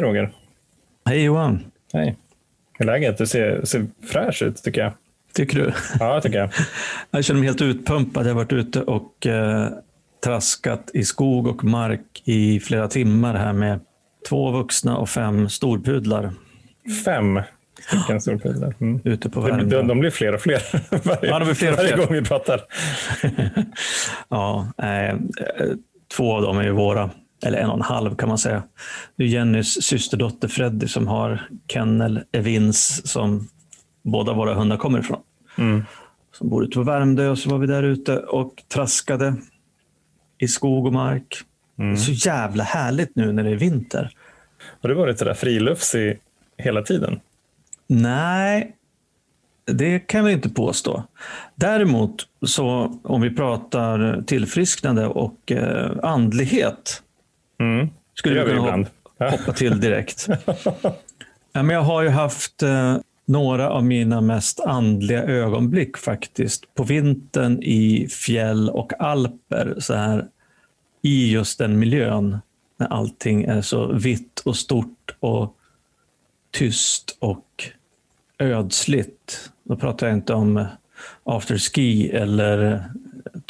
Hej Roger. Hej Johan. Hej. Hur är läget? Du ser, ser fräsch ut tycker jag. Tycker du? Ja, tycker jag. jag känner mig helt utpumpad. Jag har varit ute och eh, traskat i skog och mark i flera timmar här med två vuxna och fem storpudlar. Fem stycken storpudlar? Mm. Ute på de, de, de, blir fler och fler varje, ja, de blir fler och varje fler. gång vi pratar. ja, eh, två av dem är ju våra eller en och en halv kan man säga. Det är Jennys systerdotter Freddy som har kennel Evins som båda våra hundar kommer ifrån. Mm. Som bor ute på Värmdö och så var vi där ute och traskade i skog och mark. Mm. Det är så jävla härligt nu när det är vinter. Har du varit sådär friluftsig hela tiden? Nej, det kan väl inte påstå. Däremot, så om vi pratar tillfrisknande och eh, andlighet Mm. Skulle du kunna ibland. hoppa, hoppa till direkt. ja, men jag har ju haft eh, några av mina mest andliga ögonblick faktiskt. På vintern i fjäll och alper. Så här, I just den miljön. När allting är så vitt och stort och tyst och ödsligt. Då pratar jag inte om afterski eller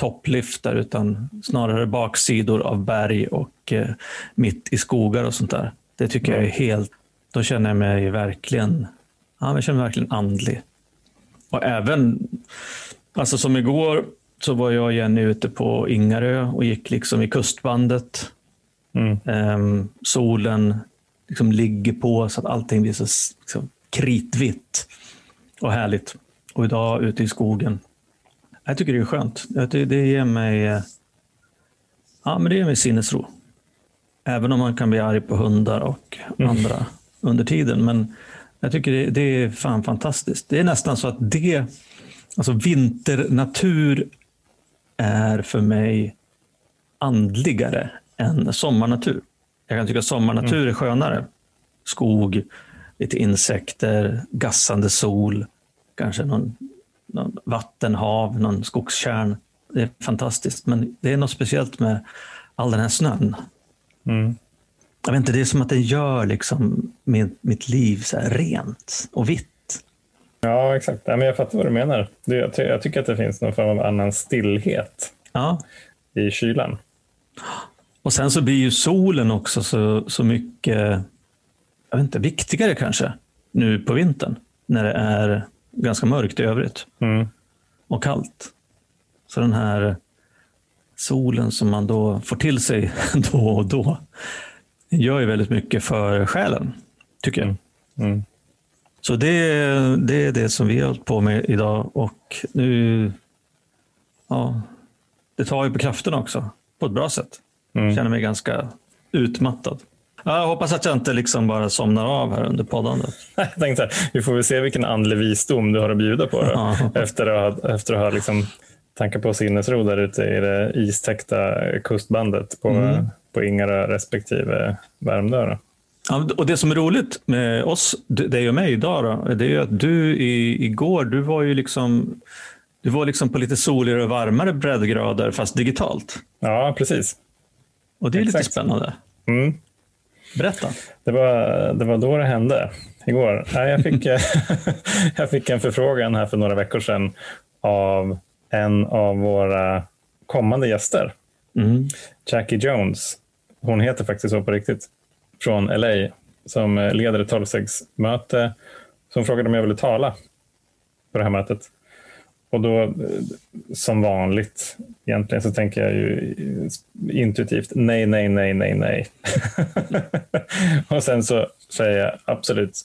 toppliftar utan snarare baksidor av berg och eh, mitt i skogar och sånt där. Det tycker mm. jag är helt... Då känner jag mig verkligen, ja, jag känner mig verkligen andlig. Och även, alltså som igår så var jag och Jenny ute på Ingarö och gick liksom i kustbandet. Mm. Ehm, solen liksom ligger på så att allting blir så liksom, kritvitt och härligt. Och idag ute i skogen jag tycker det är skönt. Det ger mig, ja, men det ger mig sinnesro. Även om man kan bli arg på hundar och mm. andra under tiden. Men jag tycker det, det, är fan fantastiskt. Det är nästan så att det, alltså vinternatur är för mig andligare än sommarnatur. Jag kan tycka sommarnatur mm. är skönare. Skog, lite insekter, gassande sol, kanske någon någon vattenhav, någon skogskärn. Det är fantastiskt, men det är något speciellt med all den här snön. Mm. Jag vet inte, det är som att den gör liksom mitt, mitt liv så rent och vitt. Ja, exakt. Ja, men jag fattar vad du menar. Jag, jag tycker att det finns någon form av annan stillhet ja. i kylan. Och sen så blir ju solen också så, så mycket jag vet inte, viktigare kanske nu på vintern när det är ganska mörkt i övrigt. Mm. Och kallt. Så den här solen som man då får till sig då och då gör ju väldigt mycket för själen, tycker jag. Mm. Mm. Så det, det är det som vi har hållit på med idag och nu, ja, det tar ju på krafterna också på ett bra sätt. Mm. Känner mig ganska utmattad. Jag hoppas att jag inte liksom bara somnar av här under poddandet. Jag tänkte här, vi får väl se vilken andlig visdom du har att bjuda på då, efter att ha, efter att ha liksom tankar på sinnesro där ute i det istäckta kustbandet på, Mm. på Ingarö respektive Värmdö. Då. Ja, och det som är roligt med oss, dig och mig idag, då, det är att du i, igår, du var ju liksom, du var liksom på lite soligare och varmare breddgrader fast digitalt. Ja, precis. Och det är lite Exakt. spännande. Mm. Berätta. Det var, det var då det hände, igår. Jag, fick, jag fick en förfrågan här för några veckor sedan av en av våra kommande gäster, Mm. Jackie Jones. Hon heter faktiskt så på riktigt, från LA, som leder ett tolvstegsmöte. Som frågade om jag ville tala på det här mötet. Och då, eh, som vanligt, egentligen så tänker jag ju eh, intuitivt nej, nej, nej, nej, nej. och sen så säger jag absolut,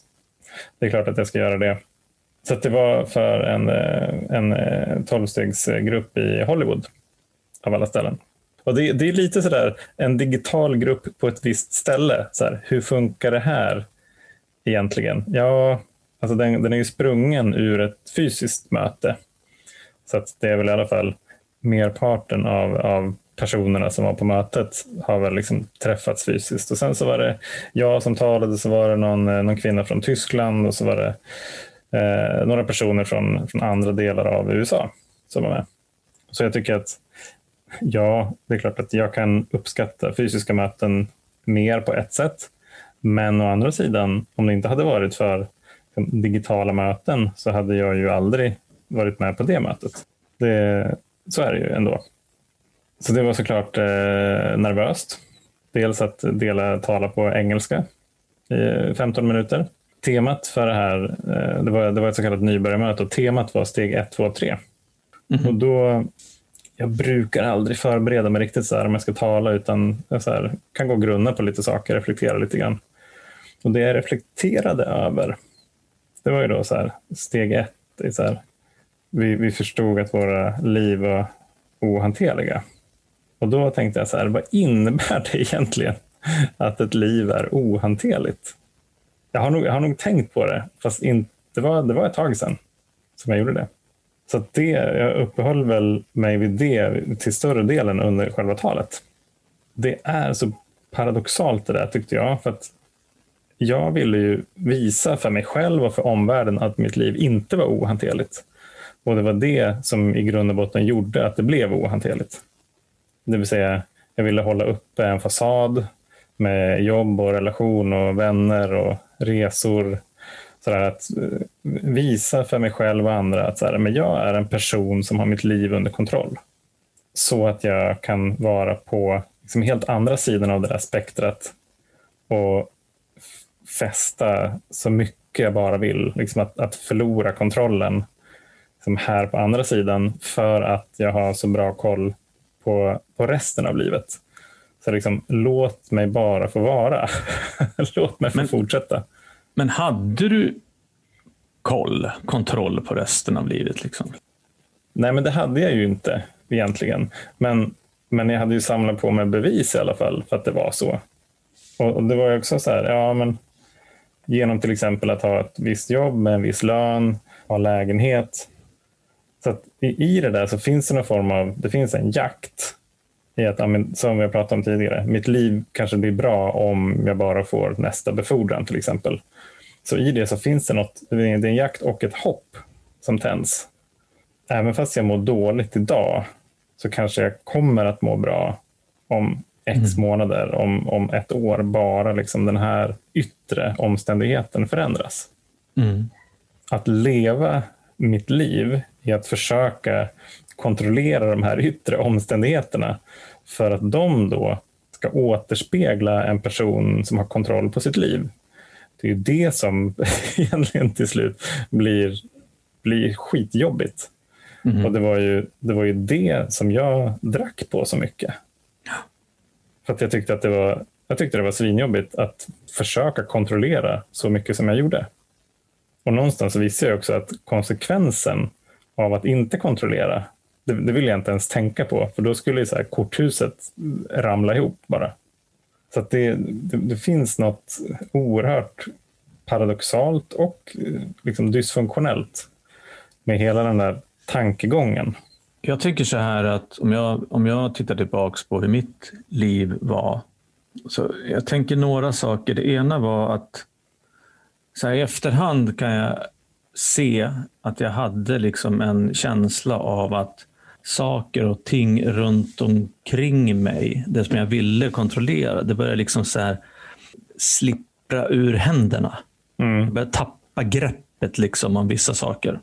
det är klart att jag ska göra det. Så att det var för en, eh, en tolvstegsgrupp i Hollywood, av alla ställen. Och det, det är lite sådär en digital grupp på ett visst ställe. Så här, hur funkar det här egentligen? Ja, alltså den, den är ju sprungen ur ett fysiskt möte. Så att det är väl i alla fall merparten av, av personerna som var på mötet har väl liksom träffats fysiskt. Och sen så var det jag som talade, så var det någon, eh, någon kvinna från Tyskland och så var det eh, några personer från, från andra delar av USA som var med. Så jag tycker att ja, det är klart att jag kan uppskatta fysiska möten mer på ett sätt. Men å andra sidan, om det inte hade varit för digitala möten så hade jag ju aldrig varit med på det mötet. Det, så är det ju ändå. Så det var såklart eh, nervöst. Dels att dela tala på engelska i 15 minuter. Temat för det här, eh, det, var, det var ett så kallat nybörjarmöte och temat var steg 1, 2, 3. Och då, jag brukar aldrig förbereda mig riktigt så här om jag ska tala utan jag så här, kan gå och grunna på lite saker, reflektera lite grann. Och det jag reflekterade över, det var ju då så här, steg ett, det är så här, vi, vi förstod att våra liv var ohanterliga. Och då tänkte jag så här, vad innebär det egentligen att ett liv är ohanterligt? Jag har nog, jag har nog tänkt på det, fast in, det, var, det var ett tag sedan som jag gjorde det. Så det, jag uppehöll väl mig vid det till större delen under själva talet. Det är så paradoxalt det där tyckte jag. För att jag ville ju visa för mig själv och för omvärlden att mitt liv inte var ohanterligt. Och det var det som i grund och botten gjorde att det blev ohanterligt. Det vill säga, jag ville hålla uppe en fasad med jobb och relation och vänner och resor. Sådär att eh, visa för mig själv och andra att sådär, men jag är en person som har mitt liv under kontroll. Så att jag kan vara på liksom helt andra sidan av det där spektrat och fästa så mycket jag bara vill. Liksom att, att förlora kontrollen liksom här på andra sidan för att jag har så bra koll på, på resten av livet. Så liksom, låt mig bara få vara. låt mig få Men- fortsätta. Men hade du koll, kontroll på resten av livet? Liksom? Nej, men det hade jag ju inte egentligen. Men, men jag hade ju samlat på mig bevis i alla fall för att det var så. Och, och det var ju också så här, ja men genom till exempel att ha ett visst jobb med en viss lön, ha lägenhet. Så att i, det där så finns det någon form av, det finns en jakt i att, som vi har pratat om tidigare, mitt liv kanske blir bra om jag bara får nästa befordran till exempel. Så i det så finns det något, det är en jakt och ett hopp som tänds även fast jag mår dåligt idag så kanske jag kommer att må bra om x månader, om, om ett år, bara liksom den här yttre omständigheten förändras. Mm. Att leva mitt liv i att försöka kontrollera de här yttre omständigheterna för att de då ska återspegla en person som har kontroll på sitt liv. Det är ju det som egentligen till slut blir, blir skitjobbigt. Mm. Och det var, ju, det var ju det som jag drack på så mycket. För att jag tyckte att det var, jag tyckte det var svinjobbigt att försöka kontrollera så mycket som jag gjorde. Och någonstans visste jag också att konsekvensen av att inte kontrollera, det, det vill jag inte ens tänka på, för då skulle ju så här korthuset ramla ihop bara. Så att det, det, det finns något oerhört paradoxalt och eh, liksom dysfunktionellt med hela den där tankegången. Jag tycker så här att om jag, om jag tittar tillbaks på hur mitt liv var. Så jag tänker några saker. Det ena var att så här, i efterhand kan jag se att jag hade liksom en känsla av att saker och ting runt omkring mig, det som jag ville kontrollera, det började liksom så här slippra ur händerna. Mm. Jag började tappa greppet liksom om vissa saker.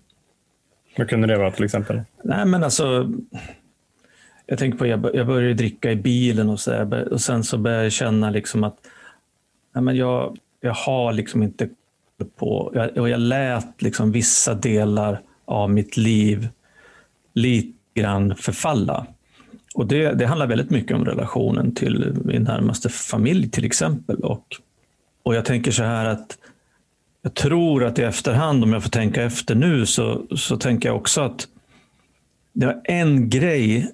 Vad kunde det vara till exempel? Nej, men alltså. Jag tänker på, jag jag började dricka i bilen och, så där, och sen så började jag känna liksom att nej, men jag, jag har liksom inte på, jag, och jag lät liksom vissa delar av mitt liv lite grann förfalla. Och det, det handlar väldigt mycket om relationen till min närmaste familj till exempel. Och, och jag tänker så här att jag tror att i efterhand, om jag får tänka efter nu, så, så tänker jag också att det var en grej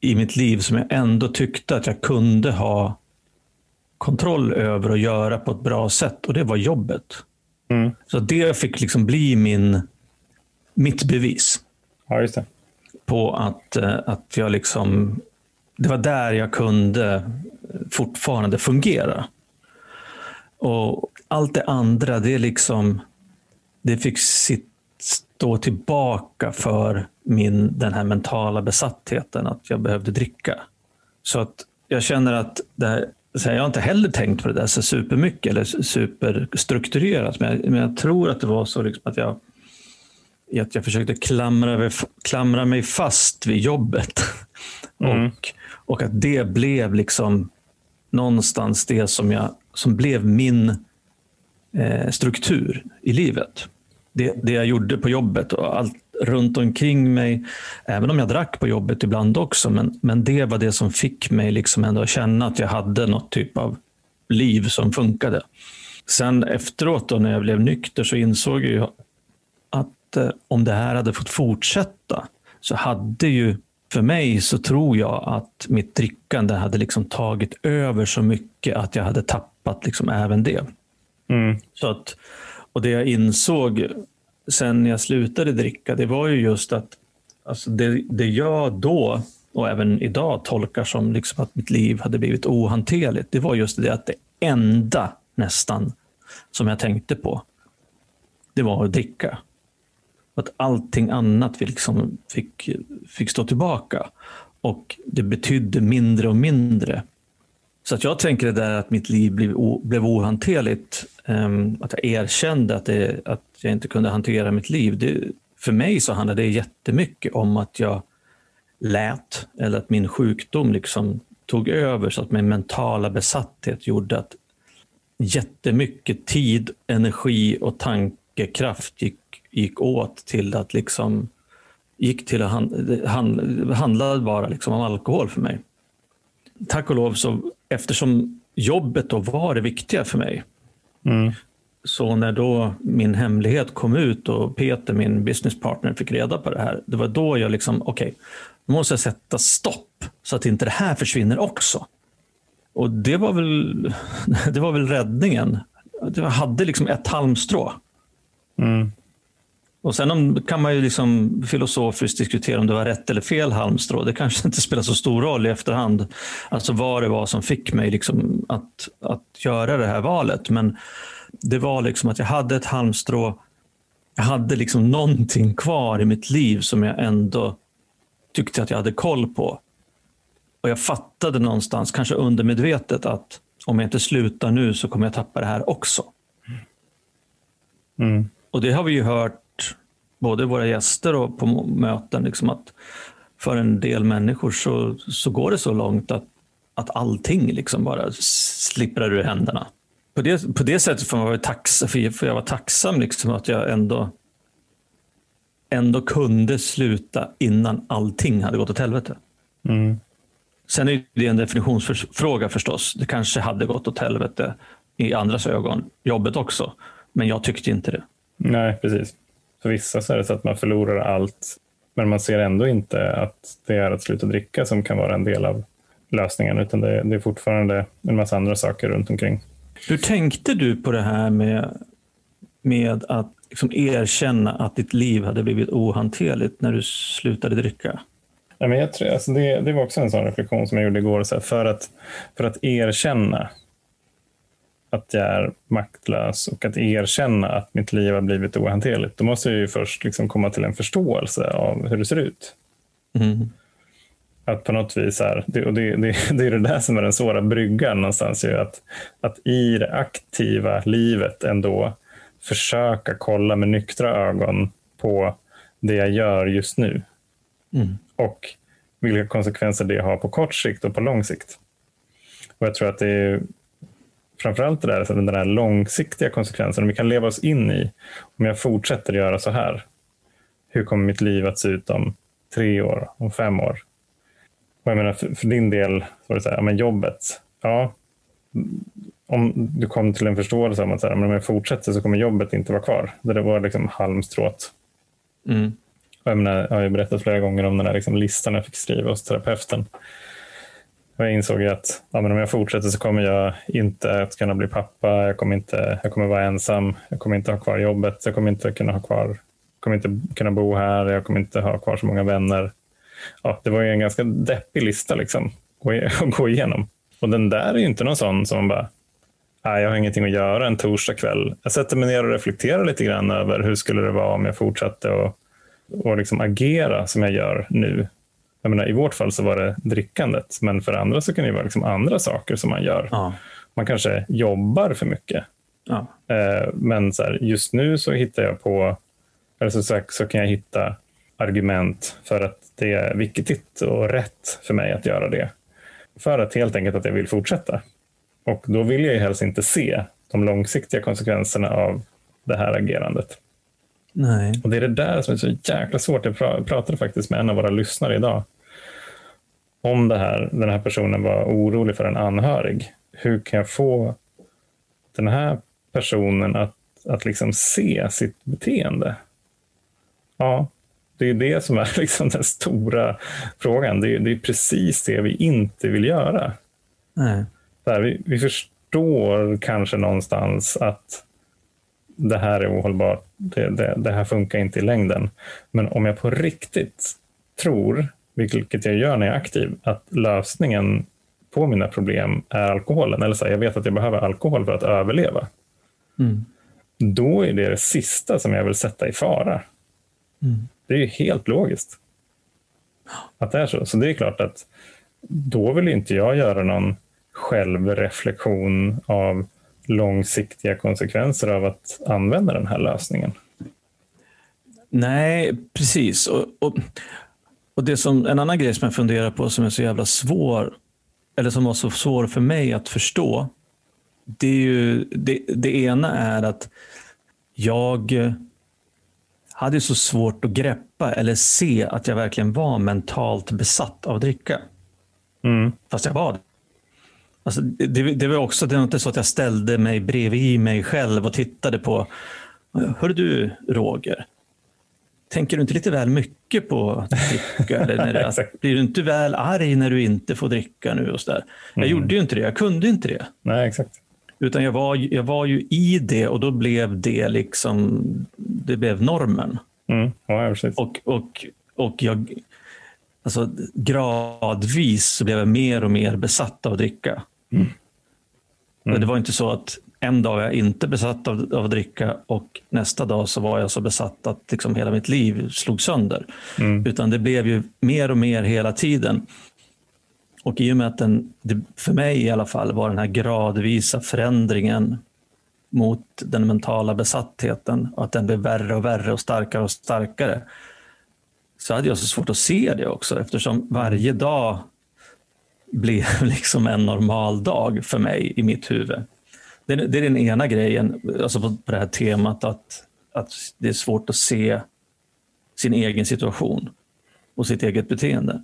i mitt liv som jag ändå tyckte att jag kunde ha kontroll över och göra på ett bra sätt och det var jobbet. Mm. Så det fick liksom bli min, mitt bevis Ja, just det. på att, eh, att jag liksom, det var där jag kunde fortfarande fungera. Och allt det andra, det liksom, det fick sitt, stå tillbaka för min, den här mentala besattheten att jag behövde dricka. Så att jag känner att det här så jag har inte heller tänkt på det där så supermycket eller superstrukturerat. Men jag, men jag tror att det var så liksom att jag att jag försökte klamra, klamra mig fast vid jobbet. Mm. Och, och att det blev liksom någonstans det som, jag, som blev min eh, struktur i livet. Det, det jag gjorde på jobbet och allt runt omkring mig. Även om jag drack på jobbet ibland också. Men, men det var det som fick mig liksom ändå att känna att jag hade något typ av liv som funkade. Sen efteråt då, när jag blev nykter så insåg jag att eh, om det här hade fått fortsätta så hade ju för mig så tror jag att mitt drickande hade liksom tagit över så mycket att jag hade tappat liksom även det. Mm. Så att, och det jag insåg sen jag slutade dricka, det var ju just att alltså det, det jag då och även idag tolkar som liksom att mitt liv hade blivit ohanterligt, det var just det att det enda nästan som jag tänkte på, det var att dricka. Att allting annat liksom fick, fick stå tillbaka. Och det betydde mindre och mindre. Så att jag tänker det där att mitt liv blev, blev ohanterligt, um, att jag erkände att, det, att jag inte kunde hantera mitt liv. Det, för mig så handlade det jättemycket om att jag lät, eller att min sjukdom liksom tog över så att min mentala besatthet gjorde att jättemycket tid, energi och tankekraft gick gick åt till att liksom gick till att hand, hand, handla bara liksom om alkohol för mig. Tack och lov, så, eftersom jobbet då var det viktiga för mig, mm så när då min hemlighet kom ut och Peter, min businesspartner, fick reda på det här, det var då jag liksom, okej, okay, nu måste jag sätta stopp så att inte det här försvinner också. Och det var väl, det var väl räddningen. Jag hade liksom ett halmstrå. Mm. Och Sen kan man ju liksom filosofiskt diskutera om det var rätt eller fel halmstrå. Det kanske inte spelar så stor roll i efterhand. Alltså vad det var som fick mig liksom att, att göra det här valet. Men det var liksom att jag hade ett halmstrå. Jag hade liksom någonting kvar i mitt liv som jag ändå tyckte att jag hade koll på. Och Jag fattade någonstans, kanske undermedvetet, att om jag inte slutar nu så kommer jag tappa det här också. Mm. Och det har vi ju hört både våra gäster och på möten, liksom att för en del människor så, så går det så långt att, att allting liksom bara slipprar ur händerna. På det, på det sättet får, man vara tacksam, för jag var tacksam liksom att jag ändå, ändå kunde sluta innan allting hade gått åt helvete. Mm. Sen är det en definitionsfråga förstås. Det kanske hade gått åt helvete i andras ögon, jobbet också. Men jag tyckte inte det. Nej, precis. För vissa så är det så att man förlorar allt, men man ser ändå inte att det är att sluta dricka som kan vara en del av lösningen, utan det, det är fortfarande en massa andra saker runt omkring. Hur tänkte du på det här med, med att liksom erkänna att ditt liv hade blivit ohanterligt när du slutade dricka? Ja, men jag tror, alltså det, det var också en sån reflektion som jag gjorde igår. Så här, för, att, för att erkänna att jag är maktlös och att erkänna att mitt liv har blivit ohanterligt, då måste jag ju först liksom komma till en förståelse av hur det ser ut. Mm. Att på något vis, är, och det, det, det är det där som är den svåra bryggan någonstans, ju, att, att i det aktiva livet ändå försöka kolla med nyktra ögon på det jag gör just nu. Mm. Och vilka konsekvenser det har på kort sikt och på lång sikt. Och jag tror att det är framförallt det där, den där långsiktiga konsekvensen, om vi kan leva oss in i, om jag fortsätter göra så här, hur kommer mitt liv att se ut om tre år, om fem år? Och jag menar, för, för din del, så var det så här, ja, men jobbet, ja, om du kom till en förståelse om att så här, men om jag fortsätter så kommer jobbet inte vara kvar. Det var liksom halmstrået. Mm. Och jag, menar, jag har ju berättat flera gånger om den där liksom listan jag fick skriva hos terapeuten. Och jag insåg att ja, men om jag fortsätter så kommer jag inte att kunna bli pappa. Jag kommer, inte, jag kommer vara ensam. Jag kommer inte ha kvar jobbet. Jag kommer inte kunna ha kvar kommer inte kunna bo här. Jag kommer inte ha kvar så många vänner. Ja, det var ju en ganska deppig lista liksom, att gå igenom. Och den där är ju inte någon sån som man bara, nej, jag har ingenting att göra en torsdag kväll. Jag sätter mig ner och reflekterar lite grann över hur skulle det vara om jag fortsatte att och liksom agera som jag gör nu. Jag menar, I vårt fall så var det drickandet, men för andra så kan det vara liksom andra saker som man gör. Ja. Man kanske jobbar för mycket. Ja. Eh, men så här, just nu så hittar jag på, eller så, sagt, så kan jag hitta argument för att det är viktigt och rätt för mig att göra det. För att helt enkelt att jag vill fortsätta. Och då vill jag ju helst inte se de långsiktiga konsekvenserna av det här agerandet. Nej. Och Det är det där som är så jäkla svårt. Jag pra- pratade faktiskt med en av våra lyssnare idag om det här. Den här personen var orolig för en anhörig. Hur kan jag få den här personen att, att liksom se sitt beteende? Ja, det är det som är liksom den stora frågan. Det är, det är precis det vi inte vill göra. Nej. Här, vi, vi förstår kanske någonstans att det här är ohållbart. Det, det, det här funkar inte i längden. Men om jag på riktigt tror, vilket jag gör när jag är aktiv, att lösningen på mina problem är alkoholen, eller så här, jag vet att jag behöver alkohol för att överleva, Mm. då är det det sista som jag vill sätta i fara. Mm. Det är ju helt logiskt att det är så. Så det är klart att då vill inte jag göra någon självreflektion av långsiktiga konsekvenser av att använda den här lösningen. Nej, precis. Och, och, och det som, en annan grej som jag funderar på som är så jävla svår, eller som var så svår för mig att förstå, det, är ju, det, det ena är att jag hade så svårt att greppa eller se att jag verkligen var mentalt besatt av att dricka. Mm. Fast jag var det. Alltså, det, det var också det var inte så att jag ställde mig bredvid mig själv och tittade på, hör du Roger, tänker du inte lite väl mycket på att dricka? Eller när det, Exakt. blir du inte väl arg när du inte får dricka nu? Och så där? Jag gjorde ju inte det, jag kunde inte det. Nej, exakt. Utan jag var, jag var ju i det och då blev det liksom, det blev normen. Mm. Ja. Och, och, och jag, alltså, gradvis så blev jag mer och mer besatt av att dricka. Och Det var inte så att en dag var jag inte besatt av, av att dricka och nästa dag så var jag så besatt att liksom hela mitt liv slog sönder. Utan det blev ju mer och mer hela tiden. Och i och med att den, för mig i alla fall, var den här gradvisa förändringen mot den mentala besattheten och att den blev värre och värre och starkare och starkare. Så hade jag så svårt att se det också eftersom varje dag blev liksom en normal dag för mig i mitt huvud. Det är, det är den ena grejen, alltså på, på det här temat att, att det är svårt att se sin egen situation och sitt eget beteende.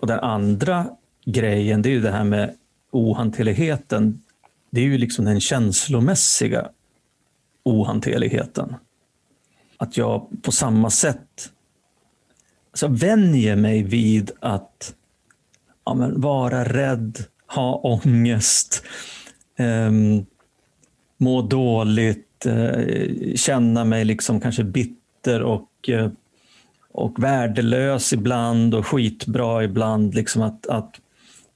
Och den andra grejen, det är ju det här med ohanterligheten. Det är ju liksom den känslomässiga ohanterligheten. Att jag på samma sätt alltså vänjer mig vid att ja, men vara rädd, ha ångest, eh, må dåligt, eh, känna mig liksom kanske bitter och, eh, och värdelös ibland och skitbra ibland. Liksom att, att,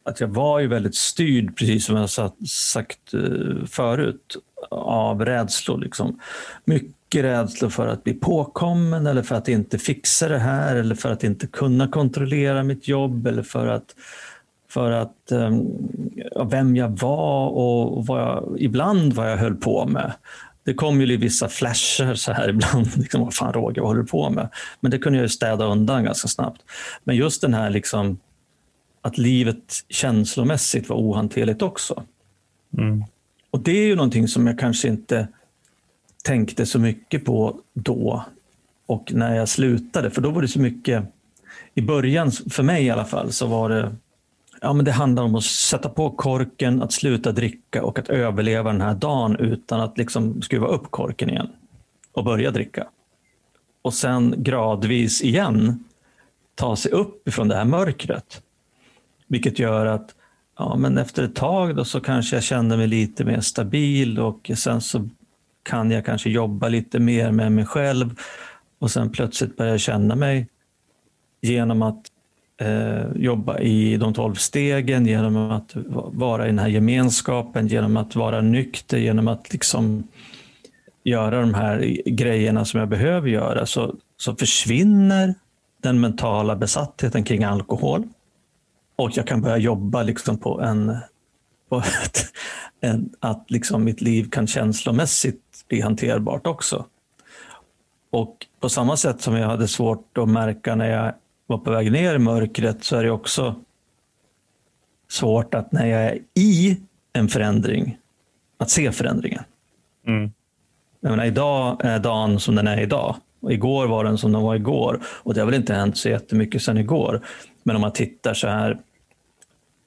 att jag var ju väldigt styrd, precis som jag sagt eh, förut, av rädslor. Liksom. Mycket rädslor för att bli påkommen eller för att inte fixa det här eller för att inte kunna kontrollera mitt jobb eller för att för att um, vem jag var och vad jag, ibland vad jag höll på med. Det kom ju vissa flasher så här ibland. Liksom, vad fan Roger, vad håller du på med? Men det kunde jag ju städa undan ganska snabbt. Men just den här liksom, att livet känslomässigt var ohanterligt också. Mm. Och det är ju någonting som jag kanske inte tänkte så mycket på då och när jag slutade. För då var det så mycket, i början, för mig i alla fall, så var det Ja, men det handlar om att sätta på korken, att sluta dricka och att överleva den här dagen utan att liksom skruva upp korken igen och börja dricka. Och sen gradvis igen ta sig upp ifrån det här mörkret. Vilket gör att ja, men efter ett tag då så kanske jag känner mig lite mer stabil och sen så kan jag kanske jobba lite mer med mig själv. Och sen plötsligt börjar jag känna mig genom att eh, jobba i de tolv stegen, genom att vara i den här gemenskapen, genom att vara nykter, genom att liksom göra de här grejerna som jag behöver göra, så, så försvinner den mentala besattheten kring alkohol och jag kan börja jobba liksom på en, på ett, en att liksom mitt liv kan känslomässigt bli hanterbart också. Och på samma sätt som jag hade svårt att märka när jag var på väg ner i mörkret så är det också svårt att när jag är i en förändring, att se förändringen. Mm. Jag menar, idag är dagen som den är idag. Och igår var den som den var igår. Och det har väl inte hänt så jättemycket sedan igår. Men om man tittar så här, om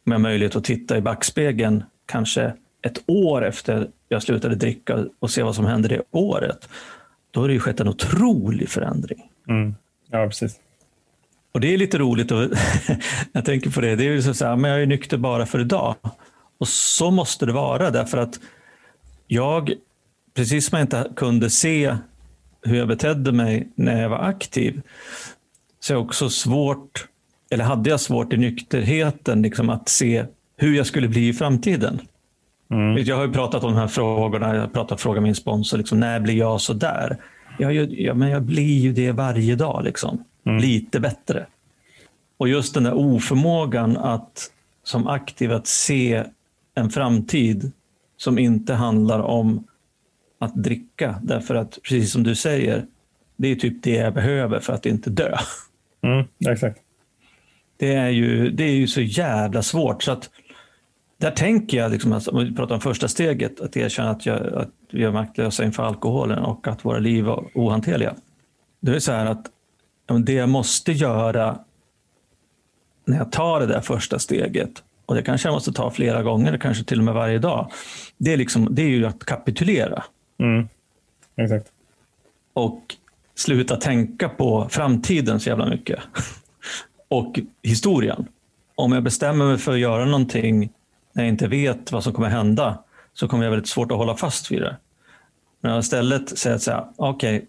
jag har möjlighet att titta i backspegeln kanske ett år efter jag slutade dricka och se vad som hände det året. Då har det ju skett en otrolig förändring. Mm. Ja, precis. Och det är lite roligt, och jag tänker på det, det är ju så här, men jag är nykter bara för idag. Och så måste det vara därför att jag, precis som jag inte kunde se hur jag betedde mig när jag var aktiv, så är också svårt, eller hade jag svårt i nykterheten liksom att se hur jag skulle bli i framtiden. Mm. Jag har ju pratat om de här frågorna, jag har pratat fråga min sponsor, liksom, när blir jag så där? Jag, ja, men jag blir ju det varje dag, liksom. Mm. lite bättre. Och just den där oförmågan att som aktiv att se en framtid som inte handlar om att dricka. Därför att, precis som du säger, det är typ det jag behöver för att inte dö. Mm, exakt. Det är, ju, det är ju så jävla svårt. så att Där tänker jag, liksom, alltså, om vi pratar om första steget, att erkänna att, jag, att vi är maktlösa inför alkoholen och att våra liv är ohanterliga. Det är så här att det jag måste göra när jag tar det där första steget, och det kanske jag måste ta flera gånger, kanske till och med varje dag, det är, liksom, det är ju att kapitulera. Mm. Exakt. Och sluta tänka på framtiden så jävla mycket och historien. Om jag bestämmer mig för att göra någonting när jag inte vet vad som kommer hända, så kommer jag väldigt svårt att hålla fast vid det. Men jag istället säger att okej, okay,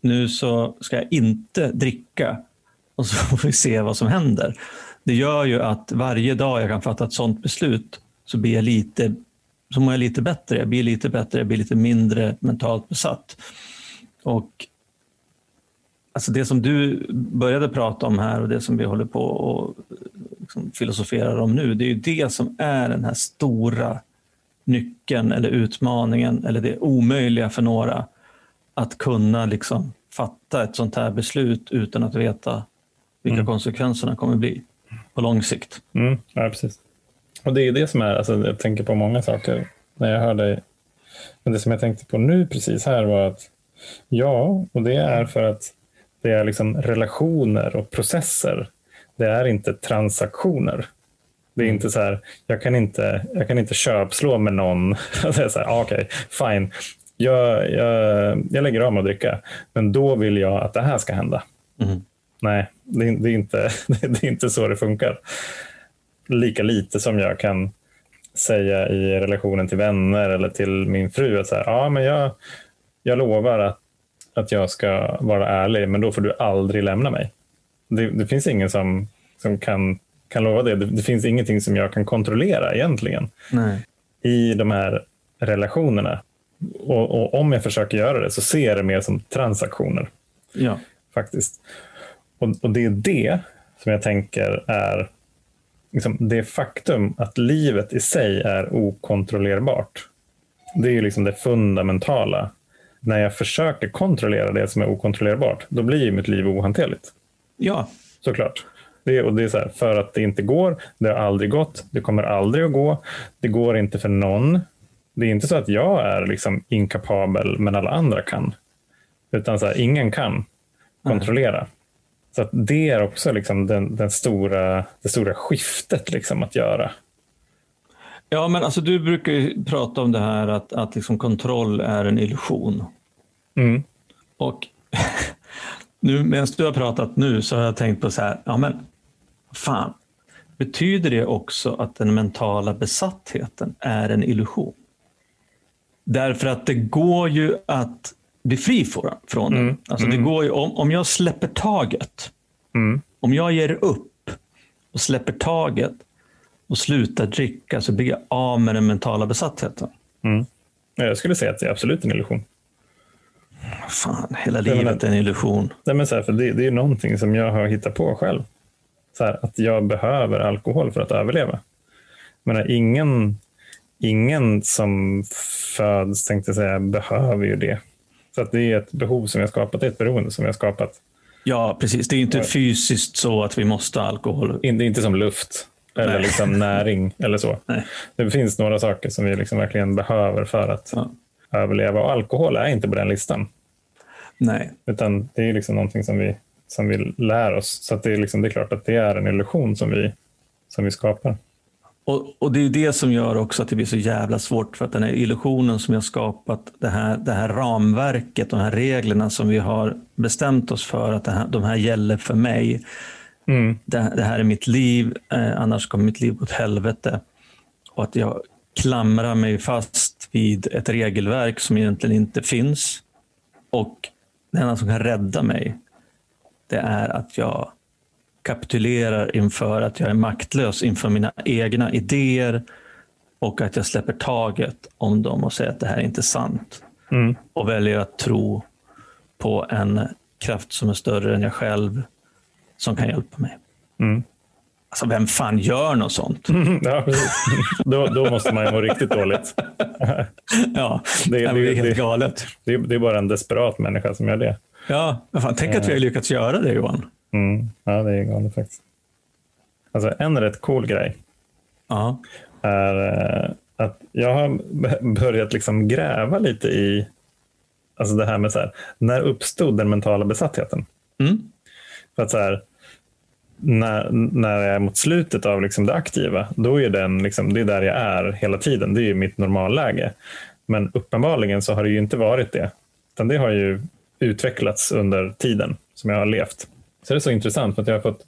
nu så ska jag inte dricka och så får vi se vad som händer. Det gör ju att varje dag jag kan fatta ett sådant beslut så blir jag lite så mår jag lite bättre. Jag blir lite bättre, jag blir lite mindre mentalt besatt. Och alltså det som du började prata om här och det som vi håller på och liksom filosoferar om nu, det är ju det som är den här stora nyckeln eller utmaningen eller det omöjliga för några att kunna liksom fatta ett sånt här beslut utan att veta vilka mm. konsekvenserna kommer bli på lång sikt. Mm, ja, precis. Och det är det som är, alltså, jag tänker på många saker när jag hör dig. Men det som jag tänkte på nu precis här var att ja, och det är för att det är liksom relationer och processer. Det är inte transaktioner. Det är inte så här, jag kan inte, jag kan inte köpslå med någon. det är så här, ah, okej, okay, fine jag, jag, jag lägger av med att dricka, men då vill jag att det här ska hända. Mm. Nej, det, det, är inte, det är inte så det funkar. Lika lite som jag kan säga i relationen till vänner eller till min fru att så här, ja, men jag, jag lovar att, att jag ska vara ärlig, men då får du aldrig lämna mig. Det, det finns ingen som, som kan, kan lova det. det. det. finns ingenting som jag kan kontrollera egentligen Nej. i de här relationerna. Och, och, om jag försöker göra det så ser jag det mer som transaktioner. Ja. Faktiskt. Och, och det är det som jag tänker är liksom det faktum att livet i sig är okontrollerbart. Det är ju liksom det fundamentala. När jag försöker kontrollera det som är okontrollerbart, då blir mitt liv ohanterligt. Ja. Såklart. Det, och det är så här, för att det inte går, det har aldrig gått, det kommer aldrig att gå, det går inte för någon, det är inte så att jag är liksom inkapabel men alla andra kan. Utan så här, ingen kan kontrollera. Mm. Så det är också liksom den, den stora, det stora skiftet liksom att göra. Ja, men alltså du brukar ju prata om det här att, att liksom kontroll är en illusion. Mm. Och nu medan du har pratat nu så har jag tänkt på så här, ja men fan, betyder det också att den mentala besattheten är en illusion? Därför att det går ju att bli fri från det. Mm. Alltså mm. det går ju, om, om jag släpper taget, mm. om jag ger upp och släpper taget och slutar dricka så blir jag av med den mentala besattheten. Mm. Jag skulle säga att det är absolut en illusion. Fan, hela livet är en illusion. Nej, men så här, för det, det är någonting som jag har hittat på själv. Så här, att jag behöver alkohol för att överleva. Men ingen, ingen som föds, tänkte jag säga, behöver ju det. Så att det är ett behov som har skapat, det är ett beroende som har skapat. Ja, precis. Det är inte fysiskt så att vi måste ha alkohol. Det är inte som luft eller liksom näring eller så. Nej. Det finns några saker som vi liksom verkligen behöver för att Ja. överleva. Och alkohol är inte på den listan. Nej. Utan det är liksom någonting som vi, som vi lär oss. Så det, är liksom, det är klart att det är en illusion som vi, som vi skapar. Och, och det är det som gör också att det blir så jävla svårt för att den här illusionen som jag skapat, det här, det här ramverket, de här reglerna som vi har bestämt oss för att här, de här gäller för mig. Mm. Det, det här är mitt liv, eh, annars kommer mitt liv åt helvete. Och att jag klamrar mig fast vid ett regelverk som egentligen inte finns. Och det enda som kan rädda mig, det är att jag kapitulerar inför att jag är maktlös inför mina egna idéer och att jag släpper taget om dem och säger att det här är inte sant. Mm. Och väljer att tro på en kraft som är större än jag själv som kan hjälpa mig. Mm. Alltså vem fan gör något sånt? Ja, precis. då, då måste man ju må riktigt dåligt. Ja, Det- det, det är helt galet. Det är, det är bara en desperat människa som gör det. Ja, men fan, tänk att vi har lyckats göra det Johan. Mm. Ja, det är galet faktiskt. Alltså, en rätt cool grej Ja, är eh, att jag har börjat liksom gräva lite i alltså det här med så här, när uppstod den mentala besattheten? mm. För att så här, när, när jag är mot slutet av liksom det aktiva, då är den liksom, det är där jag är hela tiden. Det är mitt normalläge. Men uppenbarligen så har det ju inte varit det. Utan det har ju utvecklats under tiden som jag har levt. Så det är så intressant för att jag har fått,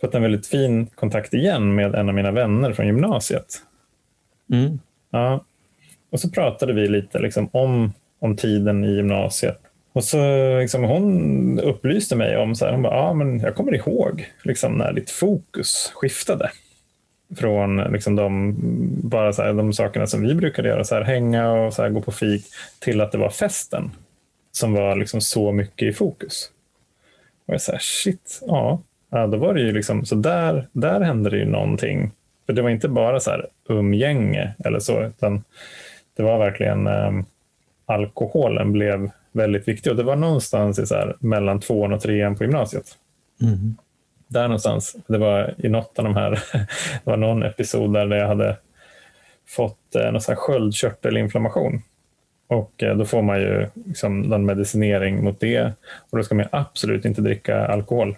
fått en väldigt fin kontakt igen med en av mina vänner från gymnasiet. Mm. Ja. Och så pratade vi lite liksom om, om tiden i gymnasiet. Och så liksom, hon upplyste mig om, så här, hon bara, ah, men jag kommer ihåg liksom, när ditt fokus skiftade. Från liksom, de, bara så här, de sakerna som vi brukade göra, så här, hänga och så här, gå på fik, till att det var festen som var liksom, så mycket i fokus. Och jag så här, shit, ja. ja, då var det ju liksom, så där, där hände det ju någonting. För det var inte bara så här umgänge eller så, utan det var verkligen eh, alkoholen blev väldigt viktig. Och det var någonstans i så här, mellan tvåan och trean på gymnasiet. Mm. Där någonstans. Det var i något av de här, det var någon episod där jag hade fått eh, någon så här sköldkörtelinflammation. Och eh, då får man ju liksom någon medicinering mot det. Och då ska man absolut inte dricka alkohol.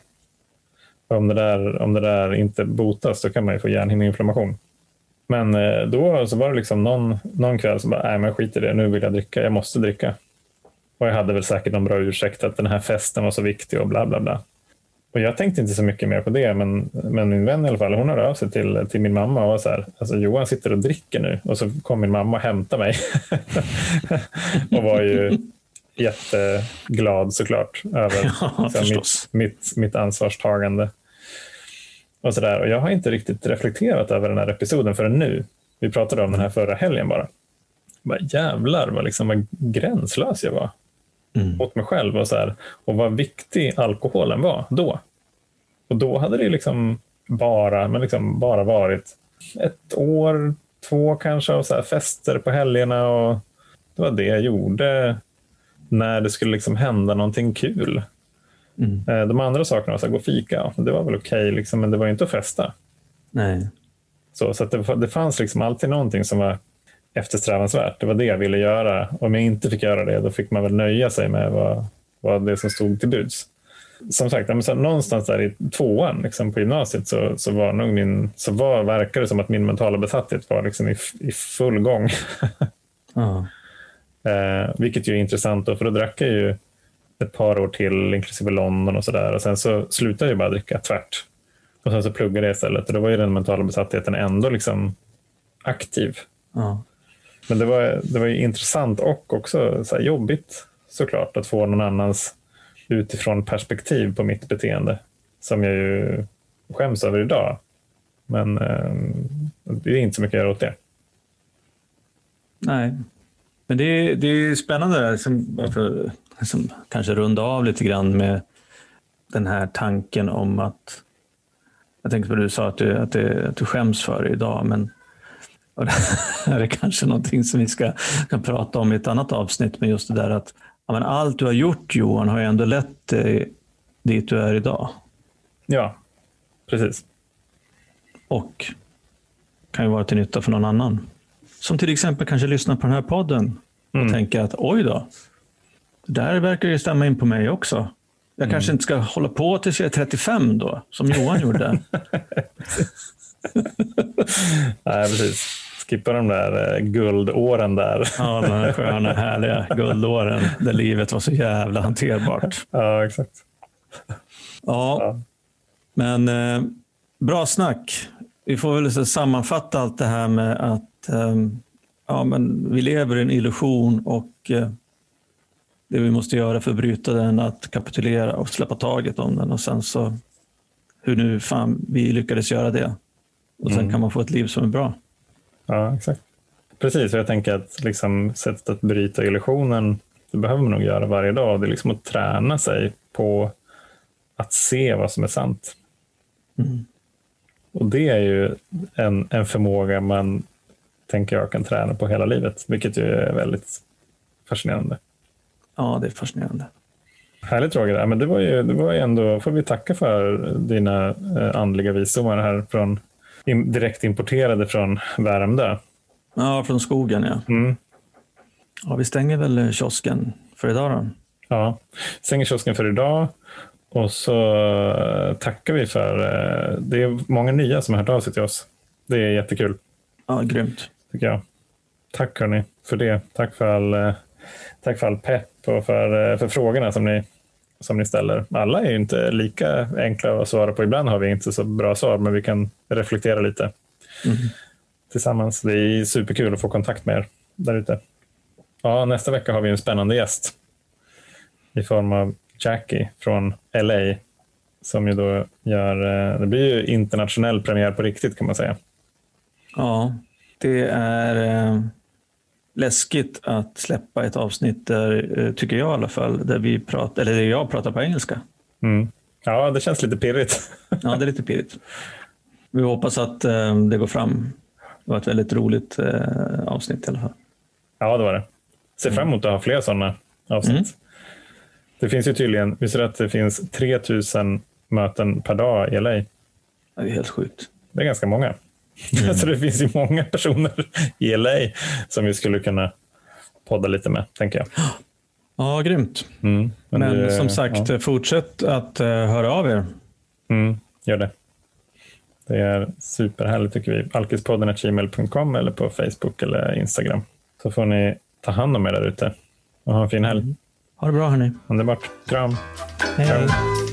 Om det, där, om det där inte botas så kan man ju få hjärnhinneinflammation. Men eh, då så var det liksom någon, någon kväll som bara, nej men skit i det, nu vill jag dricka, jag måste dricka. Och jag hade väl säkert någon bra ursäkt att den här festen var så viktig och bla bla bla. Och jag tänkte inte så mycket mer på det, men, men min vän i alla fall, hon hörde av sig till, till min mamma och var så här, alltså Johan sitter och dricker nu. Och så kom min mamma och hämtade mig. och var ju jätteglad såklart över Ja, förstås. mitt, mitt, mitt ansvarstagande. Och, så där. och jag har inte riktigt reflekterat över den här episoden förrän nu. Vi pratade om den här förra helgen bara. bara jävlar vad, liksom, vad gränslös jag var Mm. mot mig själv och, så här, och vad viktig alkoholen var då. Och då hade det liksom bara, men liksom bara varit ett år, två kanske, och så här fester på helgerna. Och det var det jag gjorde när det skulle liksom hända någonting kul. Mm. Eh, De andra sakerna, var så här, gå och fika, det var väl okej, liksom, men det var inte att festa. Nej. Så, så att det, det fanns liksom alltid någonting som var eftersträvansvärt. Det var det jag ville göra. Om jag inte fick göra det, då fick man väl nöja sig med vad, vad det som stod till buds. Som sagt, så någonstans där i tvåan liksom, på gymnasiet så, så var nog min, så var, verkar det som att min mentala besatthet var liksom i, i full gång. Ja. Eh, vilket ju är intressant, då, för då drack jag ju ett par år till, inklusive London och sådär. Och sen så slutade jag bara dricka tvärt. Och sen så pluggade jag istället. Och då var ju den mentala besattheten ändå liksom aktiv. Ja. Men det var, det var ju intressant och också så här jobbigt såklart att få någon annans utifrån perspektiv på mitt beteende. Som jag ju skäms över idag. Men eh, det är inte så mycket att göra åt det. Nej. Men det är, det är spännande. där, som, för att kanske runda av lite grann med den här tanken om att jag tänkte på det du sa att du, att, det, att du skäms för det idag, men och det här är kanske någonting som vi ska kan prata om i ett annat avsnitt, men just det där att ja, men allt du har gjort Johan har ju ändå lett dig dit du är idag. Ja, precis. Och kan ju vara till nytta för någon annan. Som till exempel kanske lyssnar på den här podden och Mm. tänker att oj då, det där verkar ju stämma in på mig också. Jag kanske inte ska hålla på tills jag är 35 då, som Johan gjorde. Nej, precis. Skippa de där eh, guldåren där. Ja, de här sköna, härliga guldåren där livet var så jävla hanterbart. Ja, exakt. Ja, Ja. men eh, bra snack. Vi får väl sammanfatta allt det här med att eh, ja, men vi lever i en illusion och eh, det vi måste göra för att bryta den är att kapitulera och släppa taget om den och sen så hur nu fan vi lyckades göra det. Och sen Mm. kan man få ett liv som är bra. Ja, exakt. Precis, och jag tänker att liksom, sättet att bryta illusionen, det behöver man nog göra varje dag. Det är liksom att träna sig på att se vad som är sant. Mm. Och det är ju en, en förmåga man tänker jag kan träna på hela livet, vilket ju är väldigt fascinerande. Ja, det är fascinerande. Härligt Roger, ja, men det var ju, det var ju ändå, får vi tacka för dina eh, andliga visdomar här från in, direkt importerade från Värmdö. Ja, från skogen ja. Mm. ja. Vi stänger väl eh, kiosken för idag då. Ja, stänger kiosken för idag och så eh, tackar vi för, eh, det är många nya som har hört av sig till oss. Det är jättekul Ja, grymt. tycker jag. Tack hörni för det. Tack för all, tack för all pepp och för, för frågorna som ni, som ni ställer. Alla är ju inte lika enkla att svara på. Ibland har vi inte så bra svar, men vi kan reflektera lite Mm. tillsammans. Det är superkul att få kontakt med er där ute. Ja, nästa vecka har vi en spännande gäst i form av Jackie från LA som ju då gör, eh, det blir ju internationell premiär på riktigt kan man säga. Ja, det är eh, läskigt att släppa ett avsnitt där, eh, tycker jag i alla fall, där, vi pratar, eller där jag pratar på engelska. Mm. Ja, det känns lite pirrigt. Ja, det är lite pirrigt. Vi hoppas att eh, det går fram. Det var ett väldigt roligt eh, avsnitt i alla fall. Ja, det var det. Ser fram emot att ha fler sådana avsnitt. Mm. Det finns ju tydligen, visst är det att det finns 3000 möten per dag i LA? Det är helt sjukt. Det är ganska många. så det finns ju många personer i LA som vi skulle kunna podda lite med, tänker jag. Ja, grymt. Mm. Men, det- som sagt, ja. fortsätt att eh, höra av er. Mm, gör det. Det är superhärligt tycker vi. Alkispodden gmail.com eller på Facebook eller Instagram. Så får ni ta hand om er där ute och ha en fin helg. Ha det bra hörni. Underbart. Kram. Hej. Hej.